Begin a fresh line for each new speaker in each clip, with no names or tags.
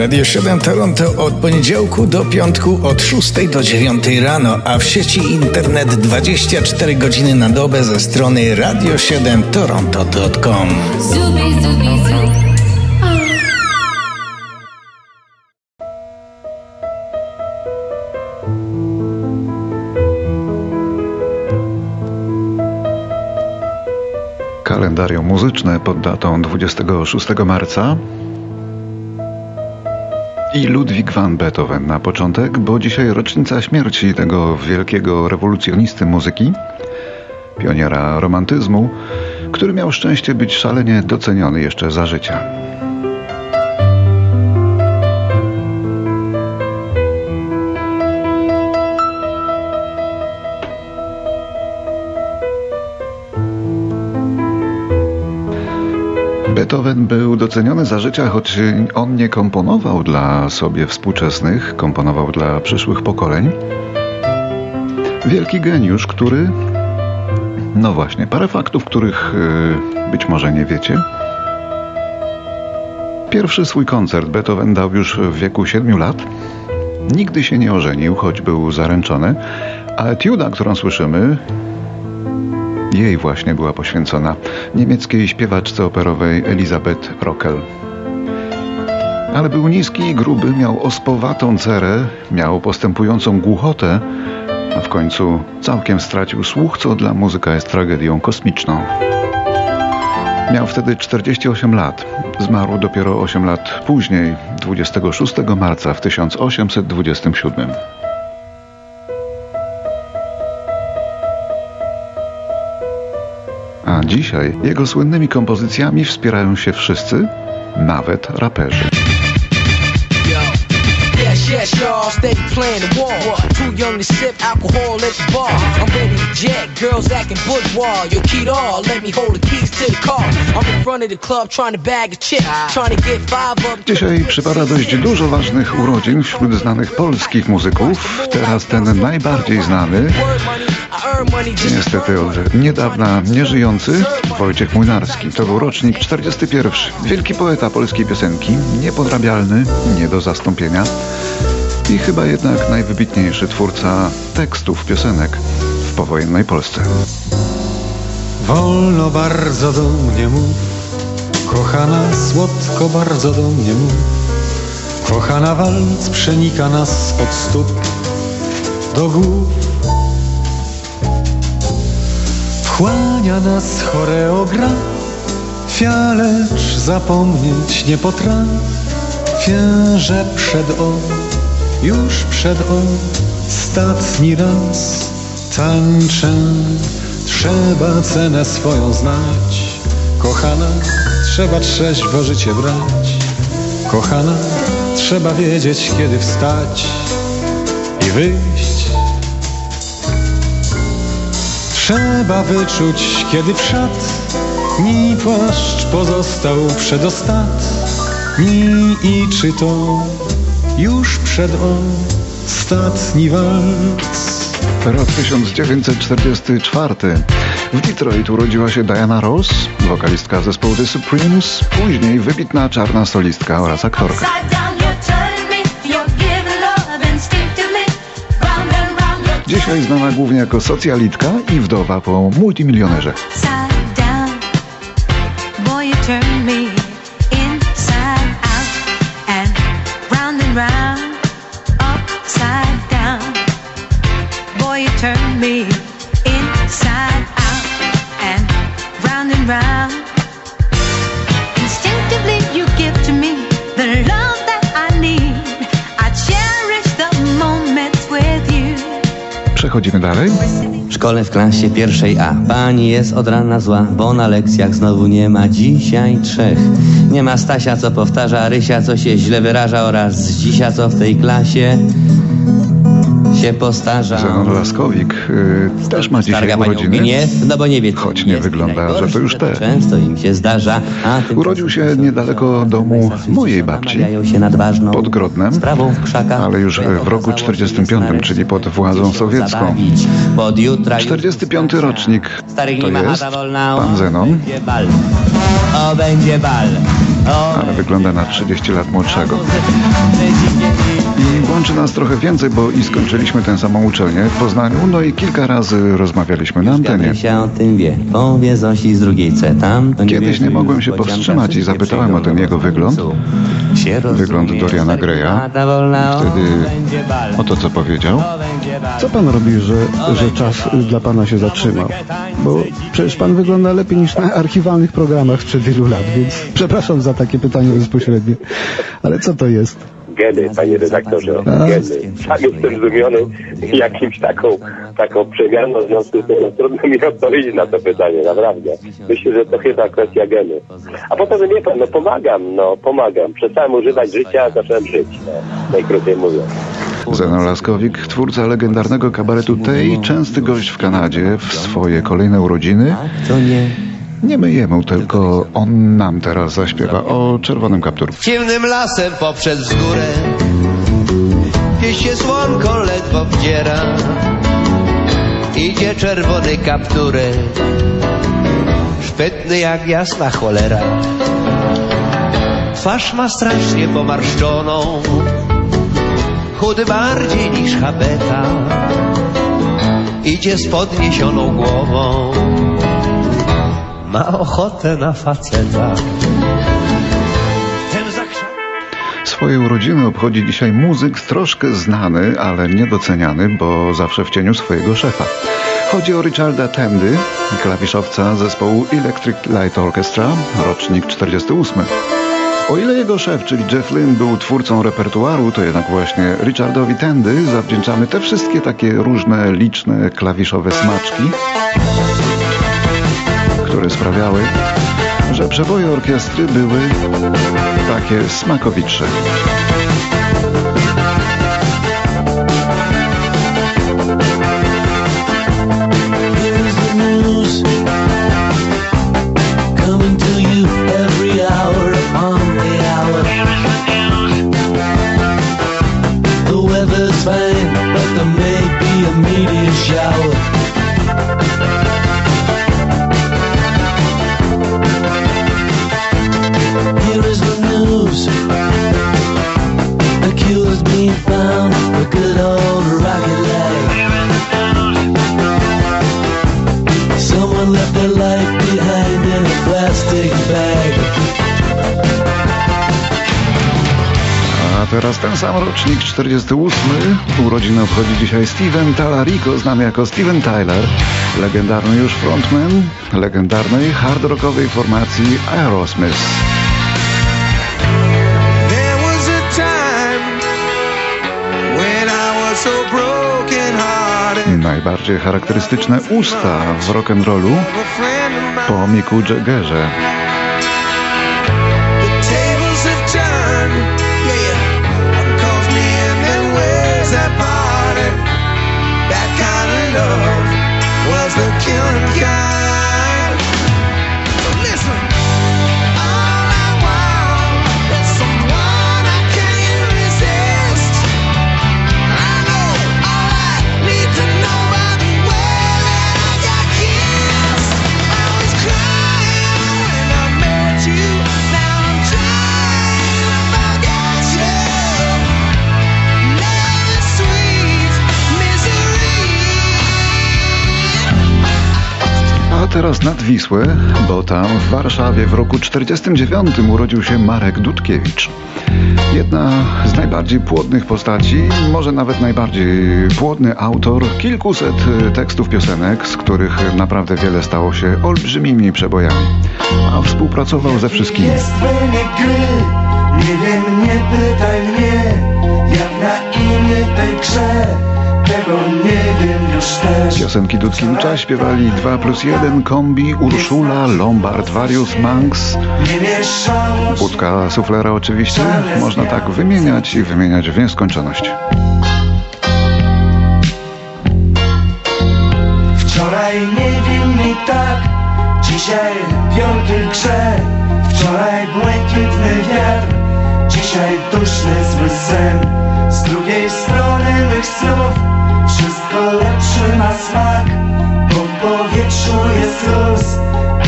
Radio 7 Toronto od poniedziałku do piątku od 6 do 9 rano, a w sieci internet 24 godziny na dobę ze strony radio7toronto.com. Zubi, zubi, zubi.
Kalendarium muzyczne pod datą 26 marca i Ludwig van Beethoven na początek, bo dzisiaj rocznica śmierci tego wielkiego rewolucjonisty muzyki, pioniera romantyzmu, który miał szczęście być szalenie doceniony jeszcze za życia. Beethoven był doceniony za życia, choć on nie komponował dla sobie współczesnych, komponował dla przyszłych pokoleń. Wielki geniusz, który. No właśnie, parę faktów, których yy, być może nie wiecie. Pierwszy swój koncert Beethoven dał już w wieku 7 lat. Nigdy się nie ożenił, choć był zaręczony, a etiuda, którą słyszymy, jej właśnie była poświęcona niemieckiej śpiewaczce operowej Elisabeth Rockel. Ale był niski i gruby, miał ospowatą cerę, miał postępującą głuchotę, a w końcu całkiem stracił słuch, co dla muzyka jest tragedią kosmiczną. Miał wtedy 48 lat. Zmarł dopiero 8 lat później, 26 marca w 1827. dzisiaj jego słynnymi kompozycjami wspierają się wszyscy, nawet raperzy. yes, y'all, sip alcohol at the bar. I'm ready to girls acting bourgeois. Yo, all, let me hold the keys to the car. I'm in front of the club trying to bag a chip, trying to get five up. Dzisiaj przypada dość dużo ważnych urodzin wśród znanych polskich muzyków. Teraz ten najbardziej znany, niestety od niedawna nieżyjący, Wojciech Młynarski. To był rocznik 41. Wielki poeta polskiej piosenki, niepodrabialny, nie do zastąpienia i chyba jednak najwybitniejszy twórca tekstów piosenek w powojennej Polsce.
Wolno bardzo do mnie mów, kochana słodko bardzo do mnie mów. Kochana walc przenika nas od stóp do głów. Wchłania nas choreografia, lecz zapomnieć nie potrafię, że przed oczami już przed ostatni raz tańczę. Trzeba cenę swoją znać, kochana, trzeba trzeźwo życie brać. Kochana, trzeba wiedzieć, kiedy wstać i wyjść. Trzeba wyczuć, kiedy w ni płaszcz pozostał przedostatni i czy to już przed ostatni walc.
Rok 1944. W Detroit urodziła się Diana Ross, wokalistka zespołu The Supremes, później wybitna czarna solistka oraz aktorka. Dzisiaj znana głównie jako socjalitka i wdowa po multimilionerze. Przechodzimy dalej.
W szkole w klasie pierwszej A. Pani jest od rana zła, bo na lekcjach znowu nie ma. Dzisiaj trzech. Nie ma Stasia, co powtarza, Rysia, co się źle wyraża oraz Zdzisia, co w tej klasie się postarza.
Zenon Laskowik y, też ma dzisiaj urodziny.
Gniew, no bo nie wie,
choć nie wygląda, że to już te.
Często im się zdarza.
Urodził się niedaleko domu mojej babci, pod Grodnem, ale już w roku 45, czyli pod władzą sowiecką. 45 rocznik to jest pan Zenon.
O, będzie bal.
ale wygląda na 30 lat młodszego. Łączy nas trochę więcej, bo i skończyliśmy tę samą uczelnię w Poznaniu, no i kilka razy rozmawialiśmy na antenie.
się o tym wie, powie Zosi z drugiej C tam. to
Kiedyś nie mogłem się powstrzymać i zapytałem o ten jego wygląd. Wygląd Doriana Greya.
o,
Wtedy
bal.
Oto co powiedział.
O.
Co pan robi, że, że czas dla pana się zatrzymał? Bo przecież pan wygląda lepiej niż na archiwalnych programach sprzed wielu lat, więc przepraszam za takie pytanie bezpośrednie. Ale co to jest?
Geny, panie redaktorze, geny. Sam jestem zdumiony jakimś taką, taką przemianą, w związku z tym no, trudno mi odpowiedzieć na to pytanie, naprawdę. Myślę, że to chyba kwestia genu. A potem, no nie pan, no pomagam, no pomagam. Przestałem używać życia, zacząłem żyć, no, najkrócej mówiąc.
Zeno Laskowik, twórca legendarnego kabaretu Tej, częsty gość w Kanadzie w swoje kolejne urodziny.
Nie.
My jemu, tylko on nam teraz zaśpiewa o czerwonym kapturku.
Ciemnym lasem poprzez wzgórę Gdzieś się słonko ledwo wdziera Idzie czerwony kapturek Szpytny jak jasna cholera Twarz ma strasznie pomarszczoną Chudy bardziej niż habeta Idzie z podniesioną głową Ma ochotę na faceta
Swoje urodziny obchodzi dzisiaj muzyk troszkę znany, ale niedoceniany, bo zawsze w cieniu swojego szefa. Chodzi o Richarda Tandy, klawiszowca zespołu Electric Light Orchestra, rocznik 48. O ile jego szef, czyli Jeff Lynne, był twórcą repertuaru, to jednak właśnie Richardowi Tandy zawdzięczamy te wszystkie takie różne, liczne klawiszowe smaczki, które sprawiały, że przeboje orkiestry były takie smakowitsze. Ten sam rocznik 48. Urodziny obchodzi dzisiaj Steven Talarico, znany jako Steven Tyler. Legendarny już frontman legendarnej hard rockowej formacji Aerosmith. Najbardziej charakterystyczne usta w rock'n'rollu po Micku Jaggerze. Teraz nad Wisłę, bo tam w Warszawie w roku 49 urodził się Marek Dudkiewicz. Jedna z najbardziej płodnych postaci, może nawet najbardziej płodny autor kilkuset y, tekstów piosenek, z których naprawdę wiele stało się olbrzymimi przebojami. A współpracował ze wszystkimi.
Jest wynik gry, nie wiem, nie pytaj mnie, jak na imię tej grze, tego nie wiem już też.
Piosenki śpiewali 2 plus 1, Kombi, Urszula, Lombard,
mieszało się
Budka Suflera oczywiście. Można tak wymieniać i wymieniać w nieskończoność.
Wczoraj niewinny tak, dzisiaj wielki grze. Wczoraj błękitny wiatr, dzisiaj duszny zły sen. Z drugiej strony mych snów, ma lepszy na smak Po powietrzu jest luz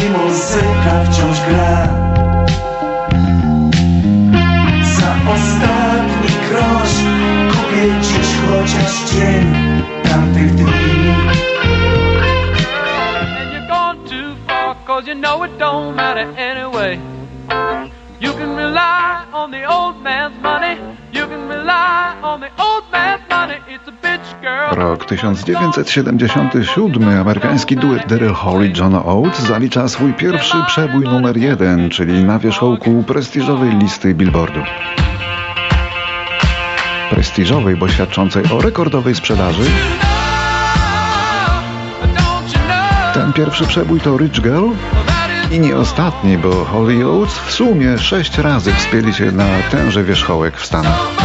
i muzyka wciąż gra.
Za ostatni grosz kupię dziś chociaż dzień tamtych dni. Cause you know it don't matter anyway. You can rely on the old man's money
Rok 1977 amerykański duet Daryl Hall i John Oates zalicza swój pierwszy przebój numer jeden, czyli na wierzchołku prestiżowej listy Billboardu. Prestiżowej, bo świadczącej o rekordowej sprzedaży. Ten pierwszy przebój to Rich Girl i nie ostatni, bo Hall i Oates w sumie sześć razy wspięli się na tenże wierzchołek w Stanach.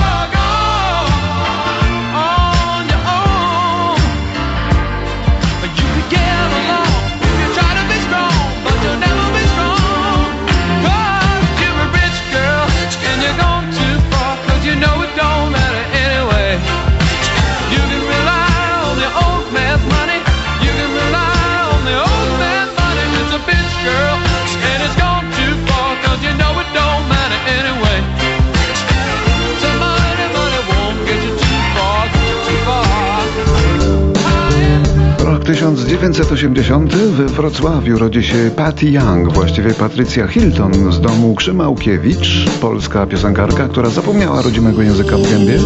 1980 we Wrocławiu rodzi się Patty Young, właściwie Patrycja Hilton z domu Krzymałkiewicz, polska piosenkarka, która zapomniała rodzimego języka w gębie,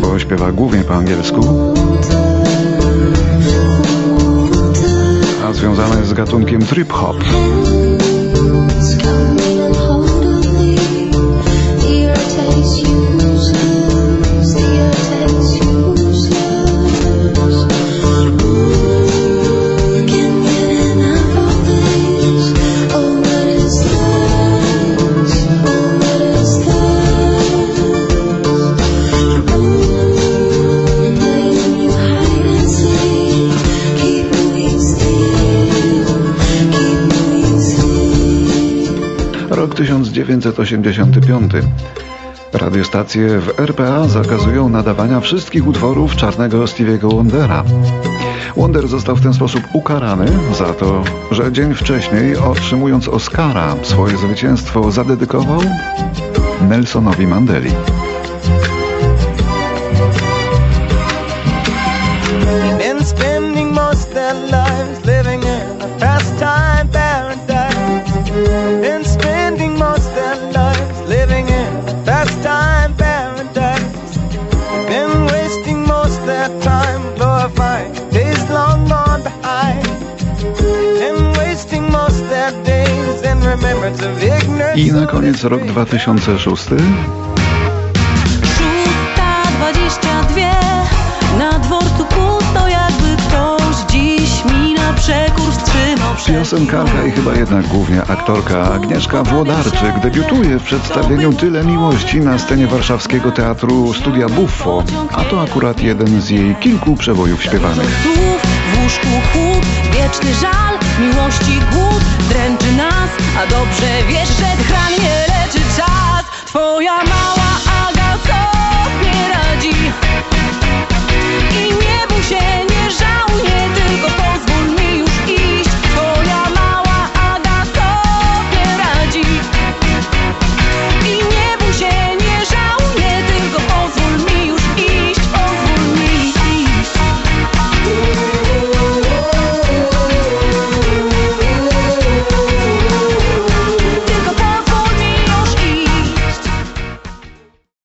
bo śpiewa głównie po angielsku, a związana jest z gatunkiem trip 1985. Radiostacje w RPA zakazują nadawania wszystkich utworów czarnego Stevie'ego Wondera. Wonder został w ten sposób ukarany za to, że dzień wcześniej, otrzymując Oscara, swoje zwycięstwo zadedykował Nelsonowi Mandeli. I na koniec rok 2006.
Szósta dwadzieścia dwie Na dworcu pusto jakby ktoś dziś mi na przekór wstrzymał
Piosenkarka i chyba jednak głównie aktorka Agnieszka Włodarczyk debiutuje w przedstawieniu Tyle Miłości na scenie warszawskiego teatru Studia Buffo, a to akurat jeden z jej kilku przebojów śpiewanych.
W łóżku chłód, wieczny żal, miłości głód dręczy a dobrze wiesz, że chran nie leczy czas. Twoja mała